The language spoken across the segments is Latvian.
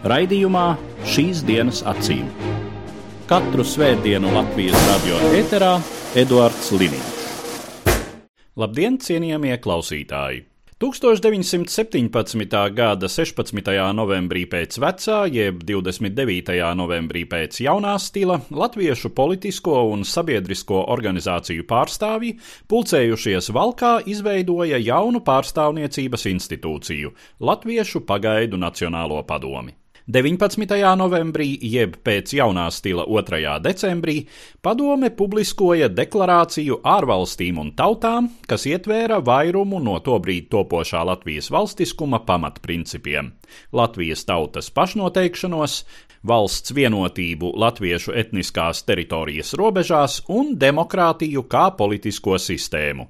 Raidījumā šīs dienas acīm. Katru svētdienu Latvijas radio eterā Eduards Liniņš. Labdien, cienījamie klausītāji! 1917. gada 16. novembrī pēc vecā, jeb 29. novembrī pēc jaunā stila, latviešu politisko un sabiedrisko organizāciju pārstāvji, pulcējušies Valkā, izveidoja jaunu pārstāvniecības institūciju - Latviešu pagaidu Nacionālo padomi. 19. novembrī, jeb pēc jaunā stila 2. decembrī, padome publiskoja deklarāciju ārvalstīm un tautām, kas ietvēra vairumu no tobrīd topošā Latvijas valstiskuma pamatprincipiem - Latvijas tautas pašnoteikšanos, valsts vienotību latviešu etniskās teritorijas robežās un demokrātiju kā politisko sistēmu.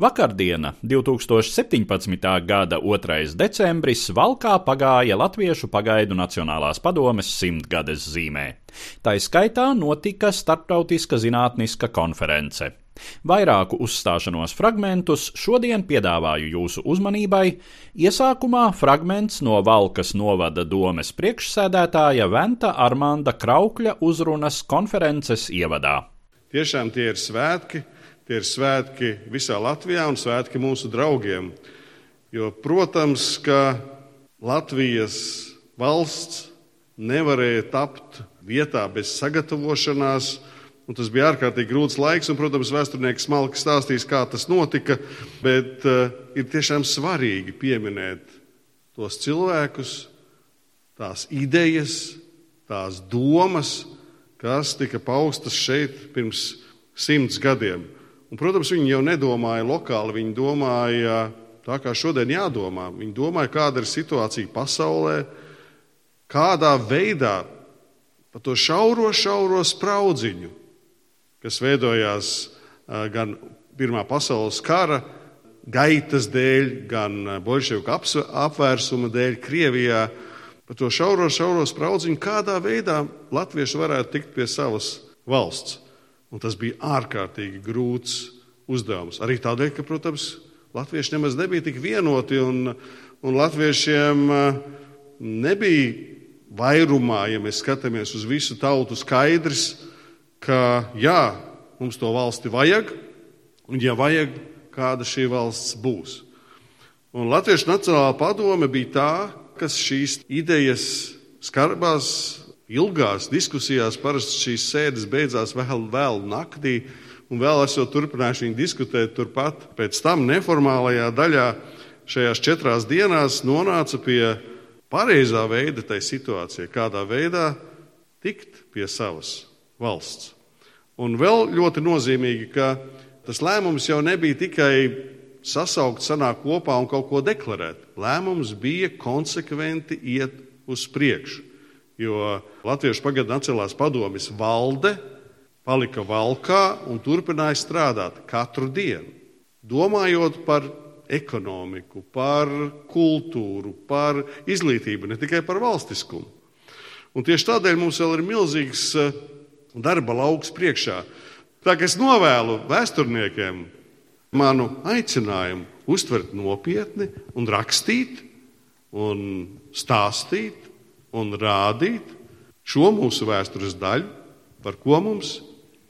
Vakardiena, 2017. gada 2. decembris, Valkā pagāja Latviešu pagaidu Nacionālās padomes simtgades zīmē. Tā skaitā notika starptautiska zinātniska konference. Vairāku uzstāšanos fragmentus šodien piedāvāju jūsu uzmanībai. Iesākumā fragments no Valkas novada domes priekšsēdētāja Venta Armanda Kraukļa uzrunas konferences ievadā. Tiešām tie ir svētki, Tie ir svētki visā Latvijā un svētki mūsu draugiem. Jo, protams, ka Latvijas valsts nevarēja tapt vietā bez sagatavošanās. Un tas bija ārkārtīgi grūts laiks, un, protams, vēsturnieks smalki stāstīs, kā tas notika. Bet uh, ir tiešām svarīgi pieminēt tos cilvēkus, tās idejas, tās domas, kas tika paustas šeit pirms simts gadiem. Un, protams, viņi jau nedomāja lokāli, viņi domāja tā, kā šodien jādomā. Viņi domāja, kāda ir situācija pasaulē, kādā veidā pa to šauro, šauro spraudziņu, kas veidojās gan Pirmā pasaules kara gaitas dēļ, gan bolševiku apvērsuma dēļ Krievijā, pa to šauro, šauro spraudziņu, kādā veidā latvieši varētu tikt pie savas valsts. Un tas bija ārkārtīgi grūts uzdevums. Arī tādēļ, ka, protams, latvieši nemaz nebija tik vienoti un, un latviešiem eh, nebija vairumā, ja mēs skatāmies uz visu tautu, skaidrs, ka jā, mums to valsti vajag, un ja vajag, kāda šī valsts būs. Un Latviešu Nacionālā padome bija tā, kas šīs idejas skarbās ilgās diskusijās parasti šīs sēdes beidzās vēl, vēl naktī, un vēl esot turpinājuši diskutēt turpat. Pēc tam neformālajā daļā šajās četrās dienās nonāca pie pareizā veida tai situācijai, kādā veidā tikt pie savas valsts. Un vēl ļoti nozīmīgi, ka tas lēmums jau nebija tikai sasaukt, sanākt kopā un kaut ko deklarēt. Lēmums bija konsekventi iet uz priekšu. Jo Latviešu pagaidu Nacionālās padomjas valde palika valkā un turpināja strādāt katru dienu, domājot par ekonomiku, par kultūru, par izglītību, ne tikai par valstiskumu. Un tieši tādēļ mums vēl ir milzīgs eh, darba lauks priekšā. Tā kā es novēlu vēsturniekiem manu aicinājumu uztvert nopietni un rakstīt un stāstīt un rādīt šo mūsu vēstures daļu, par ko mums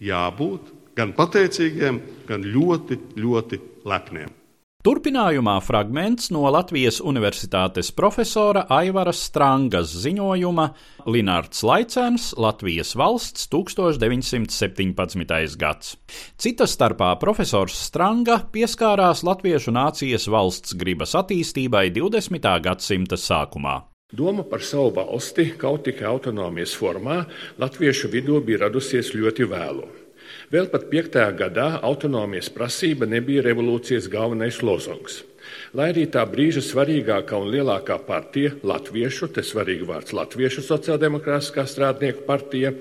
jābūt gan pateicīgiem, gan ļoti, ļoti lepniem. Turpinājumā fragments no Latvijas Universitātes profesora Aivara Strangas ziņojuma Linārds Laicens Latvijas valsts 1917. gads. Cita starpā profesors Stranga pieskārās latviešu nācijas valsts gribas attīstībai 20. gadsimta sākumā. Doma par savu valsti kaut tikai autonomijas formā latviešu vidū bija radusies ļoti vēlu. Vēl pat 5. gadā autonomijas prasība nebija revolūcijas galvenais lozungs. Lai arī tā brīža svarīgākā un lielākā partija, Latviešu, te svarīgi vārds Latviešu sociāldemokrātiskā strādnieku partija,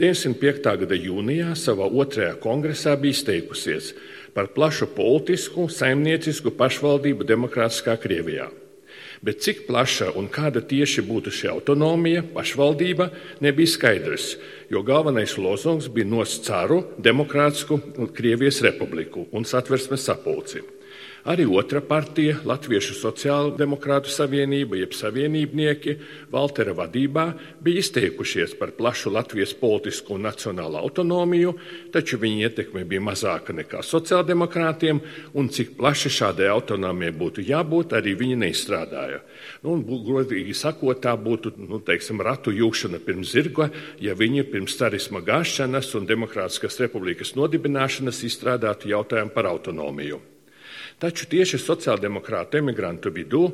95. gada jūnijā savā otrajā kongresā bija izteikusies par plašu politisku, saimniecisku pašvaldību demokrātiskā Krievijā. Bet cik plaša un kāda tieši būtu šī autonomija, pašvaldība, nebija skaidrs, jo galvenais lozungs bija nost caru demokrātisku Krievijas republiku un satversmes sapulci. Arī otra partija, Latviešu sociāldemokrātu savienība, jeb savienībnieki, Valtera vadībā bija izteikušies par plašu Latvijas politisku un nacionālu autonomiju, taču viņa ietekme bija mazāka nekā sociāldemokrātiem, un cik plaši šādai autonomijai būtu jābūt, arī viņi neizstrādāja. Nu, godīgi sakot, tā būtu nu, teiksim, ratu jūšana pirms zirga, ja viņi pirms carisma gāšanas un Demokrātiskas republikas nodibināšanas izstrādātu jautājumu par autonomiju. Taču tieši sociāldemokrātu emigrantu vidū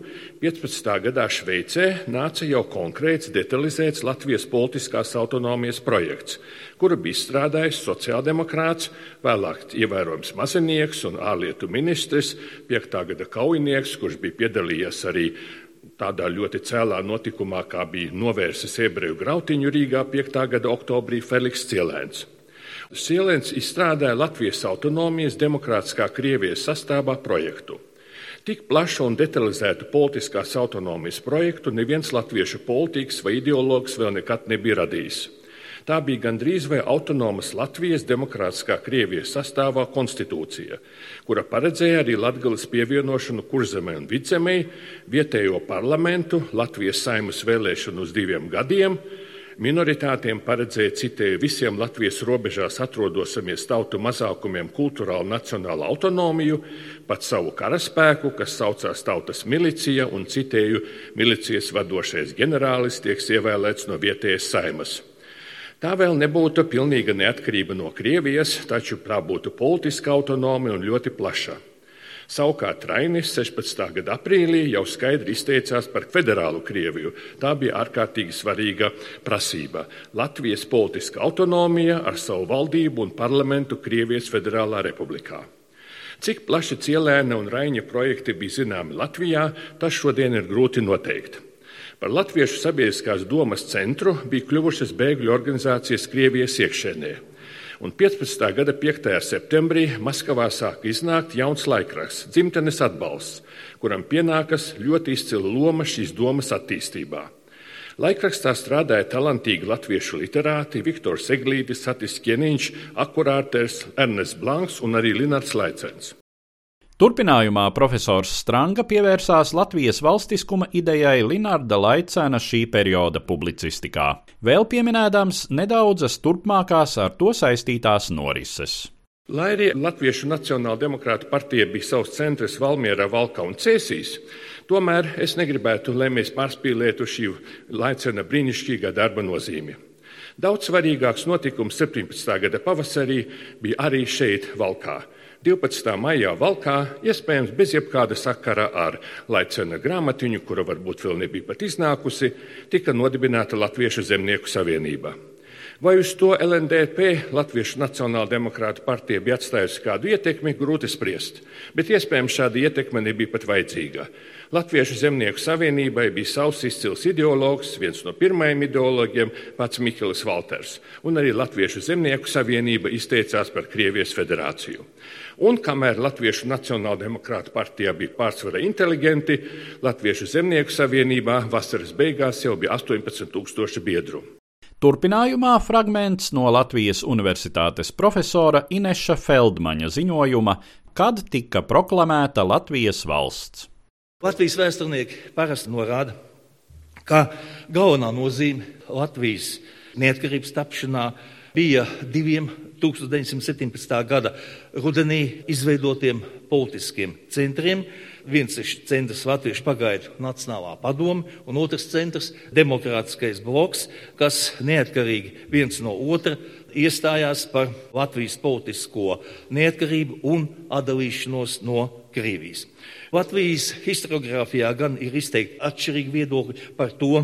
15. gadā Šveicē nāca jau konkrēts, detalizēts Latvijas politiskās autonomijas projekts, kuru bija izstrādājis sociāldemokrāts, vēlāk ievērojams mazinieks un ārlietu ministrs, 5. gada kaujinieks, kurš bija piedalījies arī tādā ļoti cēlā notikumā, kā bija novērsis ebreju grautiņu Rīgā 5. gada oktobrī Feliks Cielēns. Sielens izstrādāja Latvijas autonomijas demokrātiskā Krievijas sastāvā projektu. Tik plašu un detalizētu politiskās autonomijas projektu neviens latviešu politiķis vai ideologs vēl nekad nebija radījis. Tā bija gandrīz vai autonomas Latvijas demokrātiskā Krievijas sastāvā konstitūcija, kura paredzēja arī Latvijas pievienošanu kurzemē un vidzemē, vietējo parlamentu, Latvijas saimas vēlēšanu uz diviem gadiem, Minoritātiem paredzēja, citēju, visiem Latvijas robežās atrodosamies tautu mazākumiem kultūrālu nacionālu autonomiju, pat savu karaspēku, kas saucās tautas milicija, un citēju, milicijas vadošais ģenerālis tiek ievēlēts no vietējas saimas. Tā vēl nebūtu pilnīga neatkarība no Krievijas, taču tā būtu politiska autonomija un ļoti plaša. Savukārt Rainis 16. gada aprīlī jau skaidri izteicās par federālu Krieviju. Tā bija ārkārtīgi svarīga prasība. Latvijas politiska autonomija ar savu valdību un parlamentu Krievijas Federālā republikā. Cik plaši Cielēna un Raņa projekti bija zināmi Latvijā, tas šodien ir grūti noteikt. Par Latviešu sabiedriskās domas centru bija kļuvušas bēgļu organizācijas Krievijas iekšēnē un 15. gada 5. septembrī Maskavā sāka iznākt jauns laikraksts, dzimtenes atbalsts, kuram pienākas ļoti izcila loma šīs domas attīstībā. Laikrakstā strādāja talantīgi latviešu literāti Viktors Eglītis, Satis Kieniņš, akurāters Ernests Blanks un arī Linards Laicens. Turpinājumā profesors Stranga pievērsās Latvijas valstiskuma idejai Linarda Laicēna šī perioda publicistikā, vēl pieminēdams nedaudzas turpmākās ar to saistītās norises. Lai arī Latviešu Nacionāla demokrāta partija bija savs centrs Valmierā, Valkā un Cēsīs, tomēr es negribētu, lai mēs pārspīlētu šī Laicena brīnišķīgā darba nozīmi. Daudz svarīgāks notikums 17. gada pavasarī bija arī šeit, Valkā 12. maijā Valkā, iespējams, bez jebkāda sakara ar Laicena grāmatiņu, kura varbūt vēl nebija pat iznākusi, tika nodibināta Latviešu zemnieku savienība. Vai uz to LNDP, Latviešu Nacionāla demokrāta partija, bija atstājusi kādu ietekmi, grūti spriest, bet iespējams šāda ietekme nebija pat vajadzīga. Latviešu zemnieku savienībai bija savs izcils ideologs, viens no pirmajiem ideologiem, pats Mikls Valters, un arī Latviešu zemnieku savienība izteicās par Krievijas federāciju. Un kamēr Latviešu Nacionāla demokrāta partijā bija pārsvarā inteliģenti, Latviešu zemnieku savienībā vasaras beigās jau bija 18,000 biedru. Turpinājumā fragments no Latvijas Universitātes profesora Ineša Feldmaņa ziņojuma, kad tika proklamēta Latvijas valsts. Latvijas vēsturnieki parasti norāda, ka galvenā nozīme Latvijas neatkarības tapšanā bija diviem 1917. gada rudenī izveidotiem politiskiem centriem Viens ir centrs Latviešu pagaidu Nacionālā padome, un otrs centrs - Demokrātiskais bloks, kas neatkarīgi viens no otra iestājās par Latvijas politisko neatkarību un atdalīšanos no Krievijas. Latvijas historiografijā gan ir izteikti atšķirīgi viedokļi par to,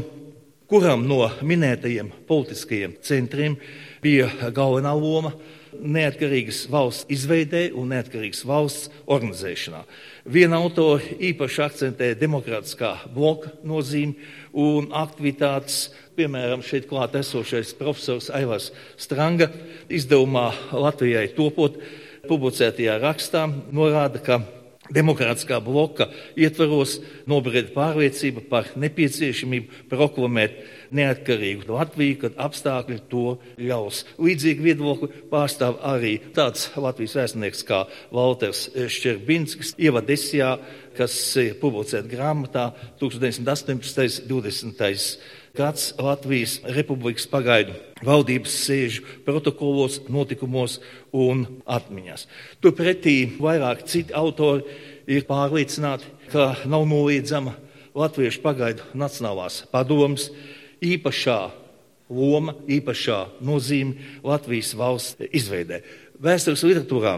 kuram no minētajiem politiskajiem centriem bija galvenā loma neatkarīgas valsts izveidē un neatkarīgas valsts organizēšanā. Viena autora īpaši akcentē demokrātiskā bloka nozīmi un aktivitātes, piemēram, šeit klāt esošais profesors Aivars Stranga izdevumā Latvijai topot publicētajā rakstā norāda, ka demokrātiskā bloka ietvaros nobrieda pārliecība par nepieciešamību proklamēt neatkarīgu Latviju, kad apstākļi to ļaus. Līdzīgi viedokli pārstāv arī tāds Latvijas vēstnieks kā Walters Šķerbinskis, ievadesijā, kas ir publicēta grāmatā 1918. 20 gads Latvijas Republikas pagaidu valdības sēžu protokolos, notikumos un atmiņās. Turpretī vairāk citi autori ir pārliecināti, ka nav noliedzama Latviešu pagaidu Nacionālās padomas īpašā loma, īpašā nozīme Latvijas valsts izveidē. Vēstures literatūrā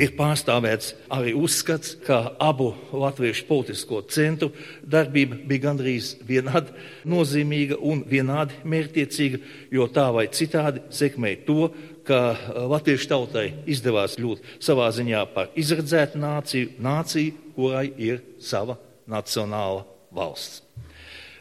ir pārstāvēts arī uzskats, ka abu latviešu politisko centru darbība bija gandrīz vienādi nozīmīga un vienādi mērķtiecīga, jo tā vai citādi sekmēja to, ka latviešu tautai izdevās kļūt savā ziņā par izredzētu nāciju, nāciju, kurai ir sava nacionāla valsts.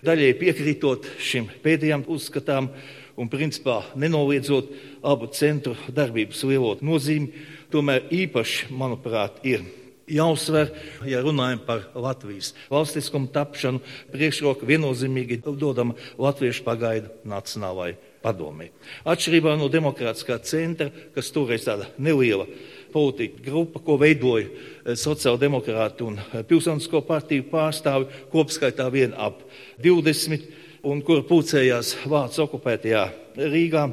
Daļai piekrītot šim pēdējam uzskatām un principā nenoliedzot abu centru darbības lielo nozīmi, tomēr īpaši, manuprāt, ir jāuzsver, ja runājam par Latvijas valstiskumu tapšanu, priekšroka viennozīmīgi dodama Latviešu pagaidu nacionālajai padomē. Atšķirībā no demokrātiskā centra, kas toreiz tāda neliela politika grupa, ko veidoja eh, sociāldemokrāti un eh, pilsonisko partiju pārstāvi, kopskaitā vien ap 20, un kur pulcējās Vācijas okupētajā Rīgā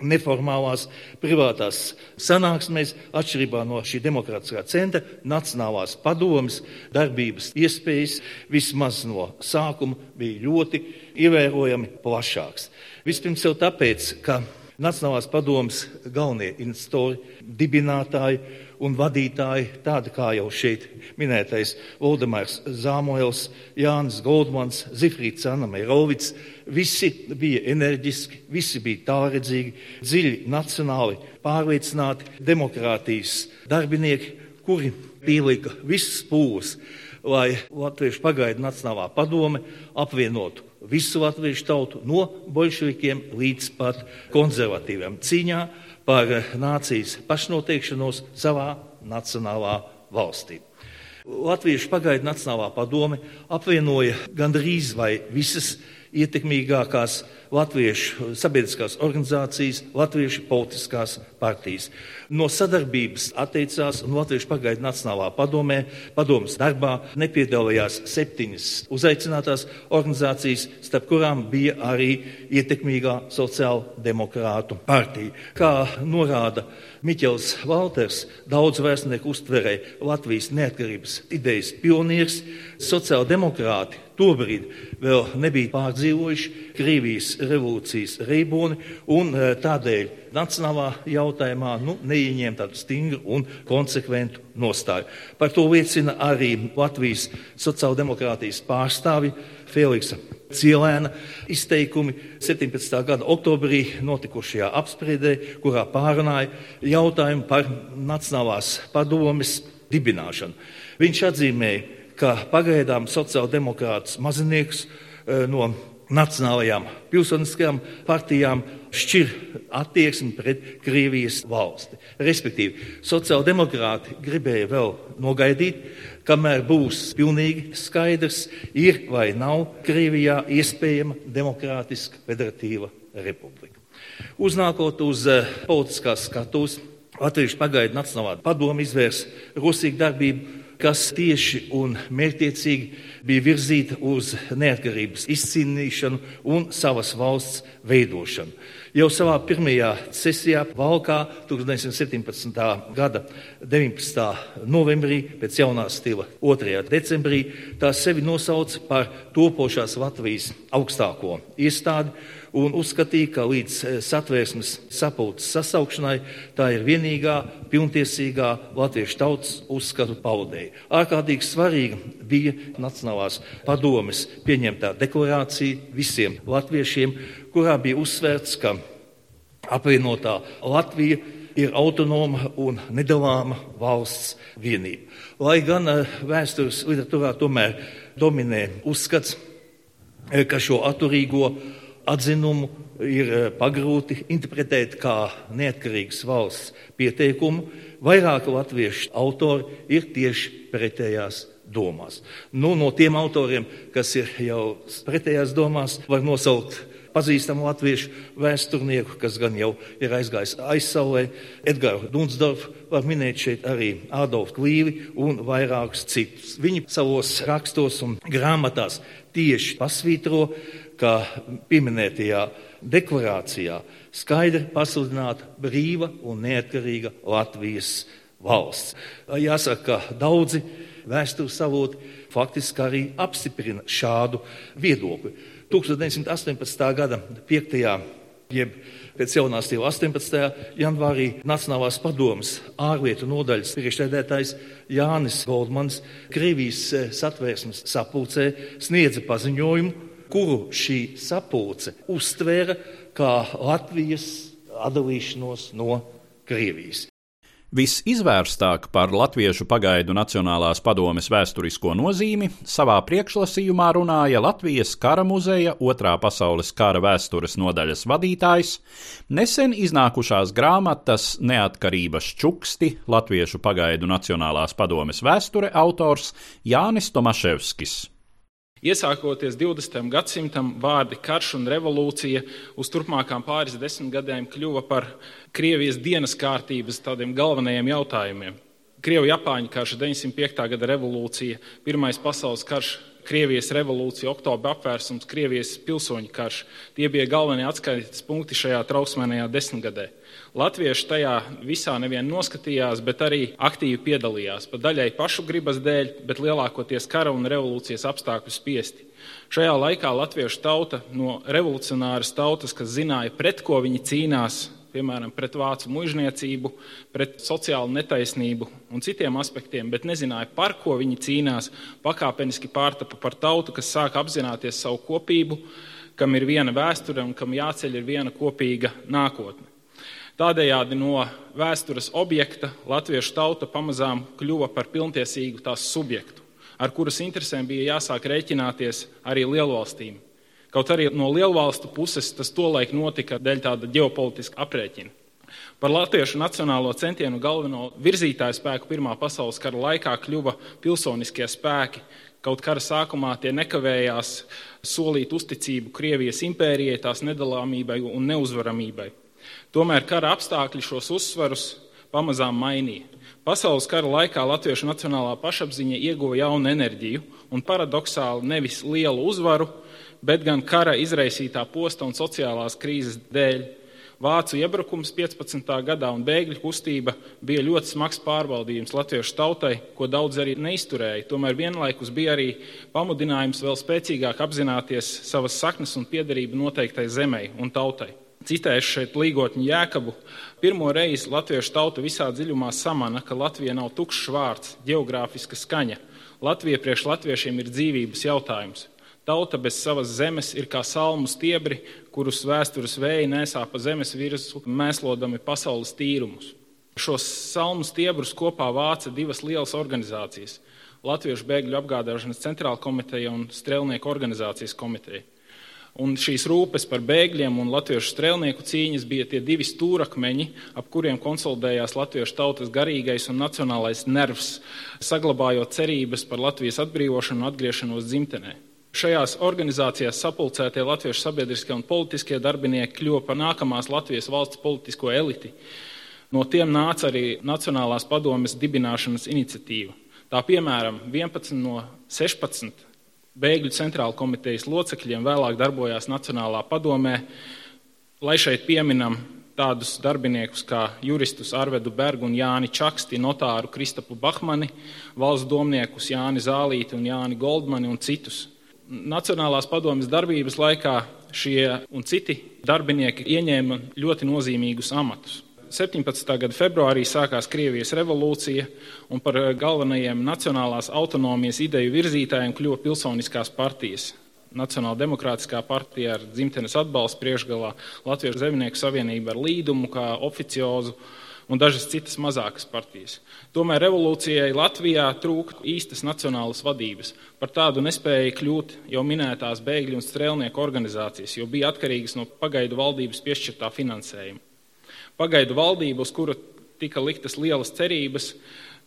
neformālās privātās sanāksmēs, atšķirībā no šī demokrātiskā centra, Nacionālās padomas darbības iespējas vismaz no sākuma bija ļoti ievērojami plašāks. Vispirms jau tāpēc, ka Nacionālās padomas galvenie iniciatori, dibinātāji un vadītāji, tādi kā jau šeit minētais Valdemārs Zāmoels, Jānis Goldmans, Zifrīds Anna Meirovics, visi bija enerģiski, visi bija tālredzīgi, dziļi nacionāli pārliecināti demokrātijas darbinieki, kuri pielika visas pūles, lai Latviešu pagaidu Nacionālā padome apvienotu visu latviešu tautu no bolševikiem līdz pat konservatīviem cīņā par nācijas pašnoteikšanos savā nacionālā valstī. Latviešu pagaidu Nacionālā padome apvienoja gandrīz vai visas ietekmīgākās latviešu sabiedriskās organizācijas, latviešu politiskās partijas. No sadarbības atteicās un Latviešu pagaidu Nacionālā padomē, padomas darbā nepiedalījās septiņas uzaicinātās organizācijas, starp kurām bija arī ietekmīgā sociāla demokrātu partija. Kā norāda Miķels Valters, daudz vēstnieku uztverēja Latvijas neatkarības idejas pionieris, sociāldemokrāti tobrīd vēl nebija pārdzīvojuši Krievijas revolūcijas reiboni un e, tādēļ nacionālā jautājumā nu, neieņēma tādu stingru un konsekventu nostāju. Par to liecina arī Latvijas sociāldemokrātijas pārstāvi Feliksa Cielēna izteikumi 17. gada oktobrī notikušajā apspriedē, kurā pārunāja jautājumu par Nacionālās padomes dibināšanu. Viņš atzīmēja, ka pagaidām sociāldemokrātus mazinieks e, no nacionālajām pilsoniskajām partijām šķir attieksmi pret Krievijas valsti. Respektīvi, sociāldemokrāti gribēja vēl nogaidīt, kamēr būs pilnīgi skaidrs, ir vai nav Krievijā iespējama demokrātiska federatīva republika. Uznākot uz eh, politiskās skatuves, Latvijas pagaidu Nacionālā padoma izvērs rosīgu darbību kas tieši un mērķiecīgi bija virzīta uz neatkarības izcīnīšanu un savas valsts veidošanu. Jau savā pirmajā sesijā Valkā 1917. gada 19. novembrī pēc jaunā stila 2. decembrī tā sevi nosauca par topošās Latvijas augstāko iestādi un uzskatīja, ka līdz eh, satvērsmes sapulces sasaukšanai tā ir vienīgā pilntiesīgā latviešu tautas uzskatu paudēja. Ārkārtīgi svarīga bija Nacionālās padomes pieņemtā deklarācija visiem latviešiem, kurā bija uzsvērts, ka apvienotā Latvija ir autonoma un nedalāma valsts vienība. Lai gan vēstures literatūrā tomēr dominē uzskats, ka šo atturīgo atzinumu ir pagrūti interpretēt kā neatkarīgas valsts pieteikumu, vairāki latviešu autori ir tieši pretējās domās. Nu, no tiem autoriem, kas ir jau pretējās domās, var nosaukt pazīstamu latviešu vēsturnieku, kas gan jau ir aizgājis aizsaulē, Edgars Dunsdorfs, var minēt šeit arī Ādolfu Klīvi un vairākus citus. Viņi savos rakstos un grāmatās tieši pasvītro, ka pieminētajā deklarācijā skaidri pasludināta brīva un neatkarīga Latvijas valsts. Jāsaka, ka daudzi vēstures avoti faktiski arī apstiprina šādu viedokli. 1918. gada 5. jeb pēc jaunās stila 18. janvārī Nacionālās padomas ārlietu nodaļas priekšsēdētājs Jānis Goldmans Krievijas eh, satvērsmes sapulcē sniedza paziņojumu, kuru šī sapulce uztvēra kā Latvijas atdalīšanos no Krievijas. Visizvērstāk par Latviešu pagaidu Nacionālās padomes vēsturisko nozīmi savā priekšlasījumā runāja Latvijas kara muzeja otrā pasaules kara vēstures nodaļas vadītājs, nesen iznākušās grāmatas Neatkarības čuksti Latviešu pagaidu Nacionālās padomes vēsture autors Jānis Tomaševskis. Iesākoties 20. gadsimtam, vārdi karš un revolūcija uz turpmākām pāris desmitgadēm kļuva par Krievijas dienas kārtības tādiem galvenajiem jautājumiem. Krievu-Japāņu karš, 905. gada revolūcija, Pirmais pasaules karš, Krievijas revolūcija, oktobra apvērsums, Krievijas pilsoņu karš. Tie bija galvenie atskaites punkti šajā trauksmēnajā desmitgadē. Latvieši tajā visā nevien noskatījās, bet arī aktīvi piedalījās. Pa daļai pašu gribas dēļ, bet lielākoties kara un revolūcijas apstākļu spiesti. Šajā laikā latviešu tauta no revolucionāras tautas, kas zināja, pret ko viņi cīnās, piemēram, pret vācu mužniecību, pret sociālu netaisnību un citiem aspektiem, bet nezināja, par ko viņi cīnās, pakāpeniski pārtapa par tautu, kas sāk apzināties savu kopību, kam ir viena vēsture un kam jāceļ ir viena kopīga nākotne. Tādējādi no vēstures objekta latviešu tauta pamazām kļuva par pilntiesīgu tās subjektu, ar kuras interesēm bija jāsāk rēķināties arī lielvalstīm. Kaut arī no lielvalstu puses tas tolaik notika dēļ tāda ģeopolitiska aprēķina. Par latviešu nacionālo centienu galveno virzītāju spēku Pirmā pasaules kara laikā kļuva pilsoniskie spēki. Kaut kara sākumā tie nekavējās solīt uzticību Krievijas impērijai, tās nedalāmībai un neuzvaramībai. Tomēr kara apstākļi šos uzsvarus pamazām mainīja. Pasaules kara laikā latviešu nacionālā pašapziņa ieguva jaunu enerģiju un paradoxāli nevis lielu uzvaru, bet gan kara izraisītā posta un sociālās krīzes dēļ. Vācu iebrukums 15. gadā un bēgļu kustība bija ļoti smags pārbaudījums latviešu tautai, ko daudz arī neizturēja. Tomēr vienlaikus bija arī pamudinājums vēl spēcīgāk apzināties savas saknes un piederību noteiktai zemei un tautai. Citēšu šeit līgotņu jēkabu. Pirmo reizi latviešu tauta visā dziļumā samana, ka Latvija nav tukšs vārds, geogrāfiska skaņa. Latvija priekš latviešiem ir dzīvības jautājums. Tauta bez savas zemes ir kā salmu stiebri, kurus vēstures vēji nesā pa zemes virsmu, mēslodami pasaules tīrumus. Šos salmu stiebrus kopā vāca divas lielas organizācijas - Latviešu bēgļu apgādāšanas centrāla komiteja un Strēlnieku organizācijas komiteja. Un šīs rūpes par bēgļiem un latviešu strēlnieku cīņas bija tie divi stūrakmeņi, ap kuriem konsolidējās latviešu tautas garīgais un nacionālais nervs, saglabājot cerības par Latvijas atbrīvošanu un atgriešanos dzimtenē. Šajās organizācijās sapulcētie latviešu sabiedriskie un politiskie darbinieki kļuva par nākamās Latvijas valsts politisko eliti. No tiem nāca arī Nacionālās padomes dibināšanas iniciatīva. Tā piemēram, 11 no 16 Bēgļu centrāla komitejas locekļiem vēlāk darbojās Nacionālā padomē, lai šeit pieminam tādus darbiniekus kā juristus Arvedu Bergu un Jāni Čaksti, notāru Kristapu Bahmani, valsts domniekus Jāni Zālīti un Jāni Goldmani un citus. Nacionālās padomjas darbības laikā šie un citi darbinieki ieņēma ļoti nozīmīgus amatus. 17. gada februārī sākās Krievijas revolūcija, un par galvenajiem nacionālās autonomijas ideju virzītājiem kļuva pilsoniskās partijas. Nacionāla demokrātiskā partija ar dzimtenes atbalstu priekšgalā, Latvijas Zemnieku savienība ar līdumu kā oficiozu un dažas citas mazākas partijas. Tomēr revolūcijai Latvijā trūka īstas nacionālas vadības. Par tādu nespēja kļūt jau minētās bēgļu un strēlnieku organizācijas, jo bija atkarīgas no pagaidu valdības piešķirtā finansējuma. Pagaidu valdība, uz kuru tika liktas lielas cerības,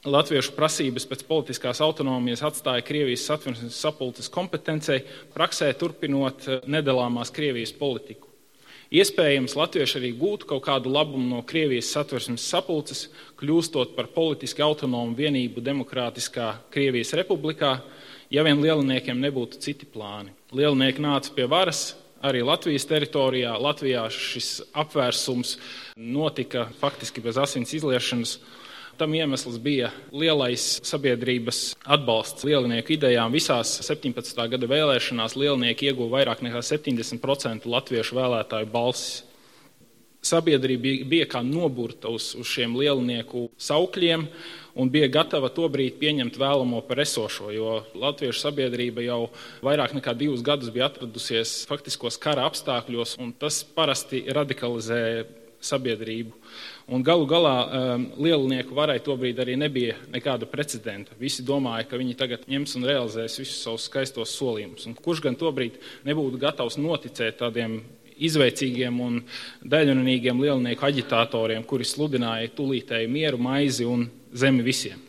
Latviešu prasības pēc politiskās autonomijas atstāja Krievijas satversmes sapulces kompetencei, praksē turpinot nedalāmās Krievijas politiku. Iespējams, latvieši arī gūtu kaut kādu labumu no Krievijas satversmes sapulces, kļūstot par politiski autonomu vienību demokrātiskā Krievijas republikā, ja vien lieliniekiem nebūtu citi plāni. Lielinieki nāca pie varas arī Latvijas teritorijā. Latvijā šis apvērsums notika faktiski bez asins izliešanas. Tam iemesls bija lielais sabiedrības atbalsts lielinieku idejām. Visās 17. gada vēlēšanās lielinieki ieguva vairāk nekā 70% latviešu vēlētāju balsis. Sabiedrība bija kā noburta uz, uz šiem lielinieku saukļiem un bija gatava to brīdi pieņemt vēlamo par esošo, jo latviešu sabiedrība jau vairāk nekā divus gadus bija atradusies faktiskos kara apstākļos, un tas parasti radikalizē sabiedrību. Un galu galā um, lielnieku varai tobrīd arī nebija nekāda precedenta. Visi domāja, ka viņi tagad ņems un realizēs visus savus skaistos solījumus. Un kurš gan tobrīd nebūtu gatavs noticēt tādiem izveicīgiem un daļrunīgiem lielnieku aģitatoriem, kuri sludināja tūlītēju mieru, maizi un zemi visiem.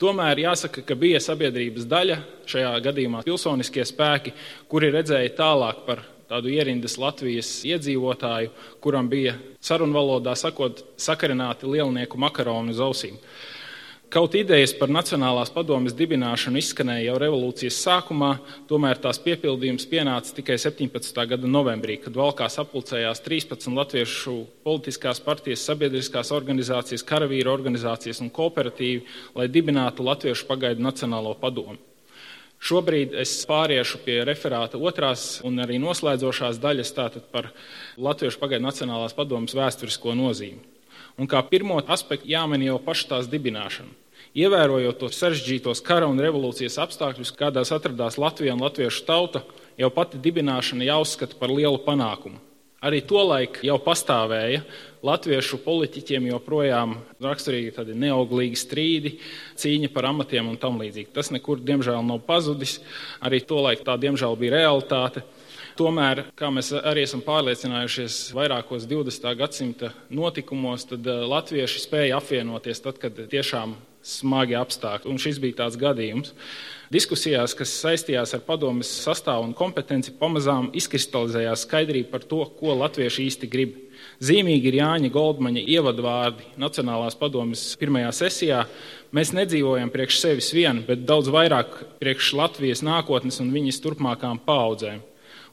Tomēr jāsaka, ka bija sabiedrības daļa, šajā gadījumā pilsoniskie spēki, kuri redzēja tālāk par tādu ierindas Latvijas iedzīvotāju, kuram bija sarunvalodā sakot, sakarināti lielnieku makaroni uz ausīm. Kaut idejas par Nacionālās padomjas dibināšanu izskanēja jau revolūcijas sākumā, tomēr tās piepildījums pienāca tikai 17. gada novembrī, kad valkā sapulcējās 13 latviešu politiskās partijas, sabiedriskās organizācijas, karavīru organizācijas un kooperatīvi, lai dibinātu Latviešu pagaidu Nacionālo padomu. Šobrīd es pāriešu pie referāta otrās un arī noslēdzošās daļas par Latviešu pagaidu Nacionālās padomas vēsturisko nozīmi. Un kā pirmo aspektu jāmin jau paša tās dibināšana. Ievērojot tos sarežģītos kara un revolūcijas apstākļus, kādās atradās Latvija un latviešu tauta, jau pati dibināšana jāuzskata par lielu panākumu. Arī tolaik jau pastāvēja latviešu politiķiem joprojām raksturīgi tādi neauglīgi strīdi, cīņa par amatiem un tam līdzīgi. Tas nekur, diemžēl, nav pazudis. Arī tolaik tā, diemžēl, bija realitāte. Tomēr, kā mēs arī esam pārliecinājušies vairākos 20. gadsimta notikumos, tad eh, latvieši spēja apvienoties tad, kad tiešām smagi apstākļi. Un šis bija tāds gadījums. Diskusijās, kas saistījās ar padomjas sastāvu un kompetenci, pamazām izkristalizējās skaidrība par to, ko latvieši īsti grib. Zīmīgi ir Jāņa Goldmaņa ievadvārdi Nacionālās padomjas pirmajā sesijā. Mēs nedzīvojam priekš sevis vien, bet daudz vairāk priekš Latvijas nākotnes un viņas turpmākām paudzēm.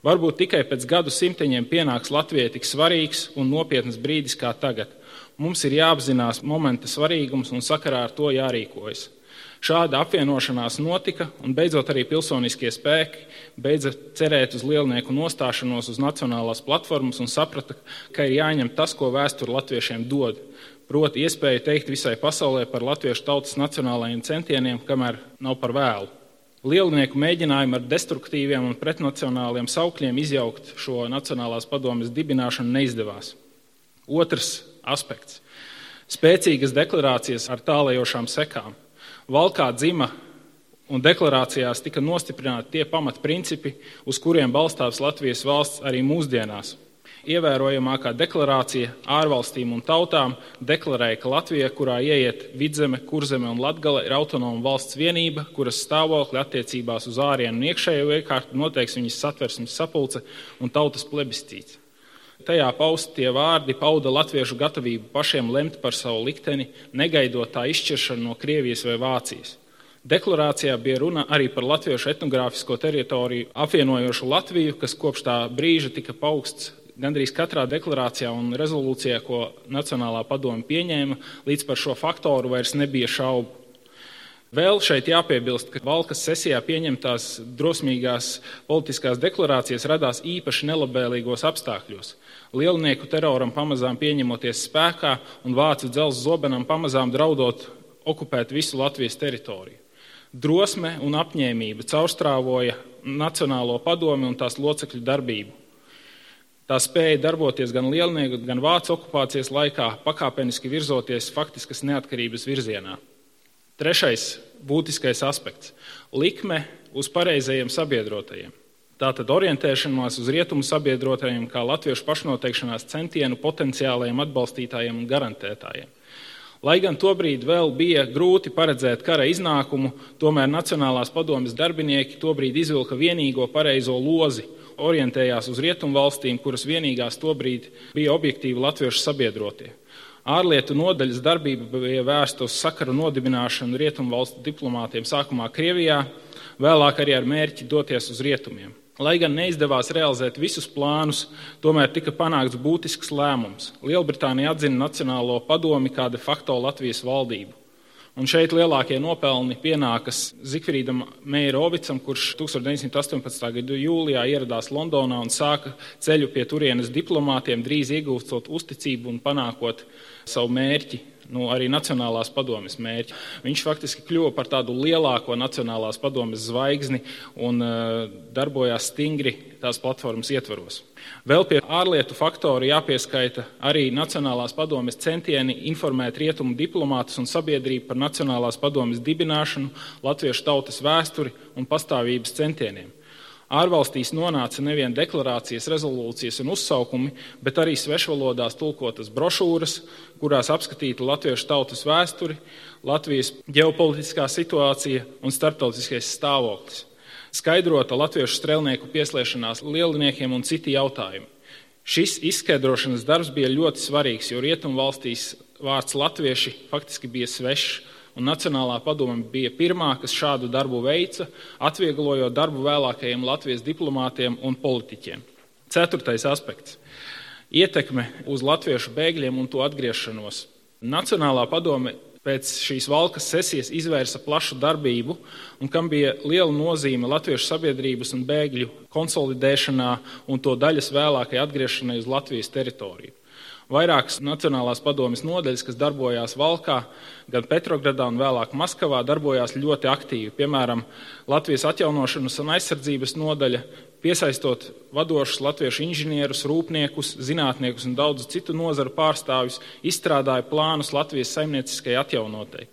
Varbūt tikai pēc gadu simteņiem pienāks Latvijai tik svarīgs un nopietns brīdis kā tagad. Mums ir jāapzinās momenta svarīgums un sakarā ar to jārīkojas. Šāda apvienošanās notika, un beidzot arī pilsoniskie spēki beidza cerēt uz lielnieku nostāšanos uz nacionālās platformas un saprata, ka ir jāņem tas, ko vēsture latviešiem dod. Proti, iespēju teikt visai pasaulē par latviešu tautas nacionālajiem centieniem, kamēr nav par vēlu. Lielnieku mēģinājumi ar destruktīviem un pretnacionāliem saukļiem izjaukt šo Nacionālās padomjas dibināšanu neizdevās. Otrs aspekts - spēcīgas deklarācijas ar tālējošām sekām. Valkā dzima un deklarācijās tika nostiprināti tie pamatprincipi, uz kuriem balstās Latvijas valsts arī mūsdienās ievērojamākā deklarācija ārvalstīm un tautām deklarēja, ka Latvija, kurā ieiet vidzeme, kurzeme un latgale, ir autonoma valsts vienība, kuras stāvokli attiecībās uz ārienu un iekšējo iekārtu noteiks viņas satversmes sapulce un tautas plebiscīts. Tajā paustie vārdi pauda latviešu gatavību pašiem lemt par savu likteni, negaidot tā izšķiršanu no Krievijas vai Vācijas. Deklarācijā bija runa arī par latviešu etnogrāfisko teritoriju apvienojošu Latviju, kas kopš tā brīža tika paugsts gandrīz katrā deklarācijā un rezolūcijā, ko Nacionālā padome pieņēma, līdz par šo faktoru vairs nebija šaubu. Vēl šeit jāpiebilst, ka Valkas sesijā pieņemtās drosmīgās politiskās deklarācijas radās īpaši nelabvēlīgos apstākļos. Lielnieku teroram pamazām pieņemoties spēkā un vācu dzelzs zobenam pamazām draudot okupēt visu Latvijas teritoriju. Drosme un apņēmība caurstrāvoja Nacionālo padomi un tās locekļu darbību. Tā spēja darboties gan lielnieku, gan vācu okupācijas laikā, pakāpeniski virzoties faktiskas neatkarības virzienā. Trešais būtiskais aspekts - likme uz pareizajiem sabiedrotajiem. Tātad orientēšanās uz rietumu sabiedrotajiem kā latviešu pašnoteikšanās centienu potenciālajiem atbalstītājiem un garantētājiem. Lai gan tobrīd vēl bija grūti paredzēt kara iznākumu, tomēr Nacionālās padomjas darbinieki tobrīd izvilka vienīgo pareizo lozi, orientējās uz rietumu valstīm, kuras vienīgās tobrīd bija objektīvi latviešu sabiedrotie. Ārlietu nodaļas darbība bija vērsta uz sakaru nodibināšanu rietumu valstu diplomātiem sākumā Krievijā, vēlāk arī ar mērķi doties uz rietumiem. Lai gan neizdevās realizēt visus plānus, tomēr tika panākts būtisks lēmums. Lielbritānija atzina Nacionālo padomi kā de facto Latvijas valdību. Un šeit lielākie nopelni pienākas Zikfrīdam Meirovicam, kurš 1918. gada jūlijā ieradās Londonā un sāka ceļu pie turienes diplomātiem, drīz iegūstot uzticību un panākot savu mērķi nu, arī Nacionālās padomjas mērķi. Viņš faktiski kļuva par tādu lielāko Nacionālās padomjas zvaigzni un uh, darbojās stingri tās platformas ietvaros. Vēl pie ārlietu faktoru jāpieskaita arī Nacionālās padomjas centieni informēt rietumu diplomātus un sabiedrību par Nacionālās padomjas dibināšanu, latviešu tautas vēsturi un pastāvības centieniem. Ārvalstīs nonāca nevien deklarācijas, rezolūcijas un uzsaukumi, bet arī svešvalodās tulkotas brošūras, kurās apskatīta latviešu tautas vēsturi, Latvijas ģeopolitiskā situācija un starptautiskais stāvoklis. Skaidrota latviešu strēlnieku pieslēgšanās lieliniekiem un citi jautājumi. Šis izskaidrošanas darbs bija ļoti svarīgs, jo rietumvalstīs vārds latvieši faktiski bija svešs un Nacionālā padome bija pirmā, kas šādu darbu veica, atvieglojot darbu vēlākajiem Latvijas diplomātiem un politiķiem. Ceturtais aspekts - ietekme uz latviešu bēgļiem un to atgriešanos. Nacionālā padome pēc šīs valkas sesijas izvērsa plašu darbību, un kam bija liela nozīme latviešu sabiedrības un bēgļu konsolidēšanā un to daļas vēlākai atgriešanai uz Latvijas teritoriju. Vairākas Nacionālās padomjas nodaļas, kas darbojās Valkā, gan Petrogradā un vēlāk Maskavā, darbojās ļoti aktīvi. Piemēram, Latvijas atjaunošanas un aizsardzības nodaļa, piesaistot vadošus latviešu inženierus, rūpniekus, zinātniekus un daudzu citu nozaru pārstāvjus, izstrādāja plānus Latvijas saimnieciskai atjaunotai.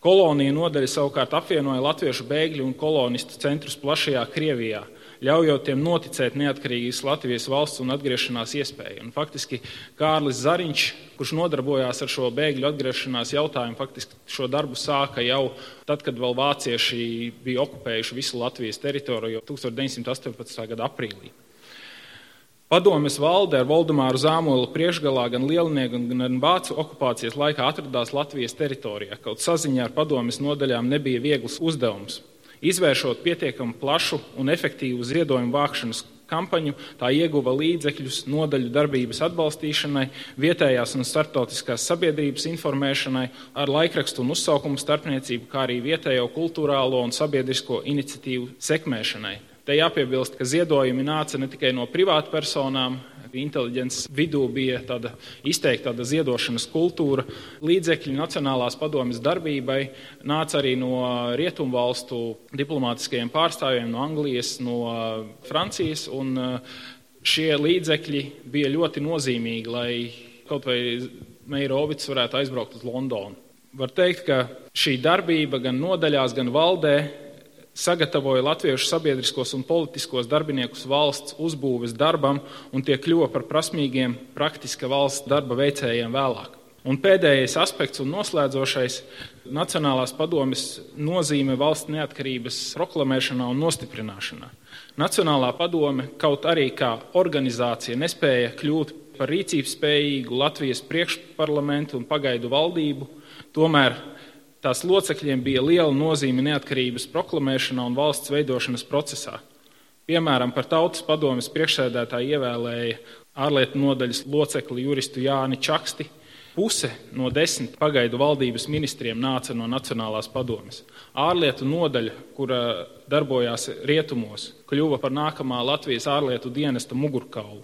Kolonija nodaļa savukārt apvienoja latviešu bēgļu un kolonistu centrus plašajā Krievijā ļaujot tiem noticēt neatkarīgas Latvijas valsts un atgriešanās iespēju. Un faktiski Kārlis Zariņš, kurš nodarbojās ar šo bēgļu atgriešanās jautājumu, faktiski šo darbu sāka jau tad, kad vēl vācieši bija okupējuši visu Latvijas teritoriju 1918. gada aprīlī. Padomes valde ar Valdemāru Zāmolu priekšgalā gan lielnieku, gan vācu okupācijas laikā atradās Latvijas teritorijā. Kaut saziņā ar padomes nodaļām nebija viegls uzdevums. Izvēršot pietiekami plašu un efektīvu ziedojumu vākšanas kampaņu, tā ieguva līdzekļus nodaļu darbības atbalstīšanai, vietējās un starptautiskās sabiedrības informēšanai, ar laikrakstu un uzsaukumu starpniecību, kā arī vietējo kultūrālo un sabiedrisko iniciatīvu sekmēšanai. Te jāpiebilst, ka ziedojumi nāca ne tikai no privātpersonām, inteliģences vidū bija tāda izteikta tāda ziedošanas kultūra. Līdzekļi Nacionālās padomjas darbībai nāca arī no rietumvalstu diplomātiskajiem pārstāvjiem, no Anglijas, no Francijas. Šie līdzekļi bija ļoti nozīmīgi, lai kaut vai Meirovits varētu aizbraukt uz Londonu. Var teikt, ka šī darbība gan nodaļās, gan valdē sagatavoja latviešu sabiedriskos un politiskos darbiniekus valsts uzbūves darbam, un tie kļuva par prasmīgiem praktiska valsts darba veicējiem vēlāk. Un pēdējais aspekts un noslēdzošais - Nacionālās padomes nozīme valsts neatkarības proklamēšanā un nostiprināšanā. Nacionālā padome kaut arī kā organizācija nespēja kļūt par rīcības spējīgu Latvijas priekšparlamentu un pagaidu valdību, tomēr Tās locekļiem bija liela nozīme neatkarības proklamēšanā un valsts veidošanas procesā. Piemēram, par tautas padomes priekšsēdētāju ievēlēja ārlietu nodaļas locekli juristu Jāni Čaksti. Puse no desmit pagaidu valdības ministriem nāca no Nacionālās padomes. Ārlietu nodaļa, kura darbojās rietumos, kļuva par nākamā Latvijas ārlietu dienesta mugurkaulu.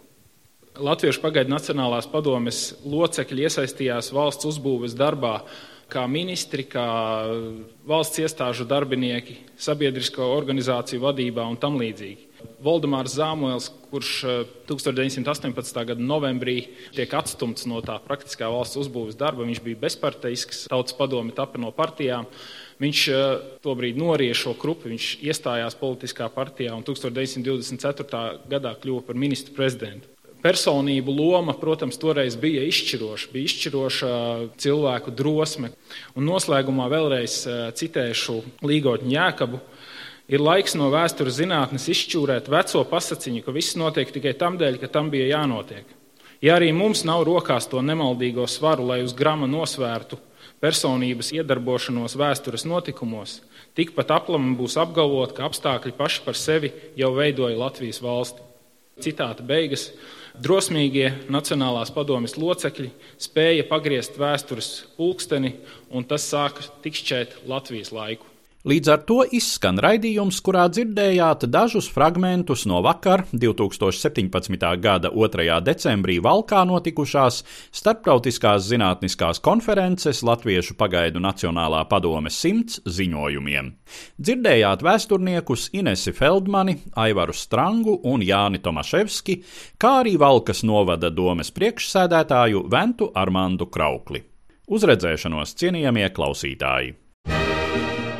Latviešu pagaidu Nacionālās padomes locekļi iesaistījās valsts uzbūves darbā kā ministri, kā valsts iestāžu darbinieki, sabiedrisko organizāciju vadībā un tam līdzīgi. Voldemārs Zāmols, kurš 1918. gada novembrī tiek atstumts no tā praktiskā valsts uzbūves darba. Viņš bija bezparteisks, tautas padomi tapa no partijām. Viņš tobrīd norieja šo krupu, viņš iestājās politiskā partijā un 1924. gadā kļuva par ministru prezidentu personību loma, protams, toreiz bija izšķiroša, bija izšķiroša cilvēku drosme. Un noslēgumā vēlreiz citēšu Līgotņu Jēkabu. Ir laiks no vēstures zinātnes izšķūrēt veco pasakiņu, ka viss notiek tikai tam dēļ, ka tam bija jānotiek. Ja arī mums nav rokās to nemaldīgo svaru, lai uz grama nosvērtu personības iedarbošanos vēstures notikumos, tikpat aplami būs apgalvot, ka apstākļi paši par sevi jau veidoja Latvijas valsti. Citāta beigas. Drosmīgie Nacionālās padomjas locekļi spēja pagriezt vēstures pulksteni, un tas sāka tikšķēt Latvijas laiku. Līdz ar to izskan raidījums, kurā dzirdējāt dažus fragmentus no vakar, 2017. gada 2. decembrī Valkā notikušās Starptautiskās zinātniskās konferences Latviešu pagaidu Nacionālā padome simts ziņojumiem. Dzirdējāt vēsturniekus Inesi Feldmani, Aivaru Strangu un Jāni Tomaševski, kā arī Valkas novada domes priekšsēdētāju Ventu Armandu Kraukli. Uzredzēšanos cienījamie klausītāji!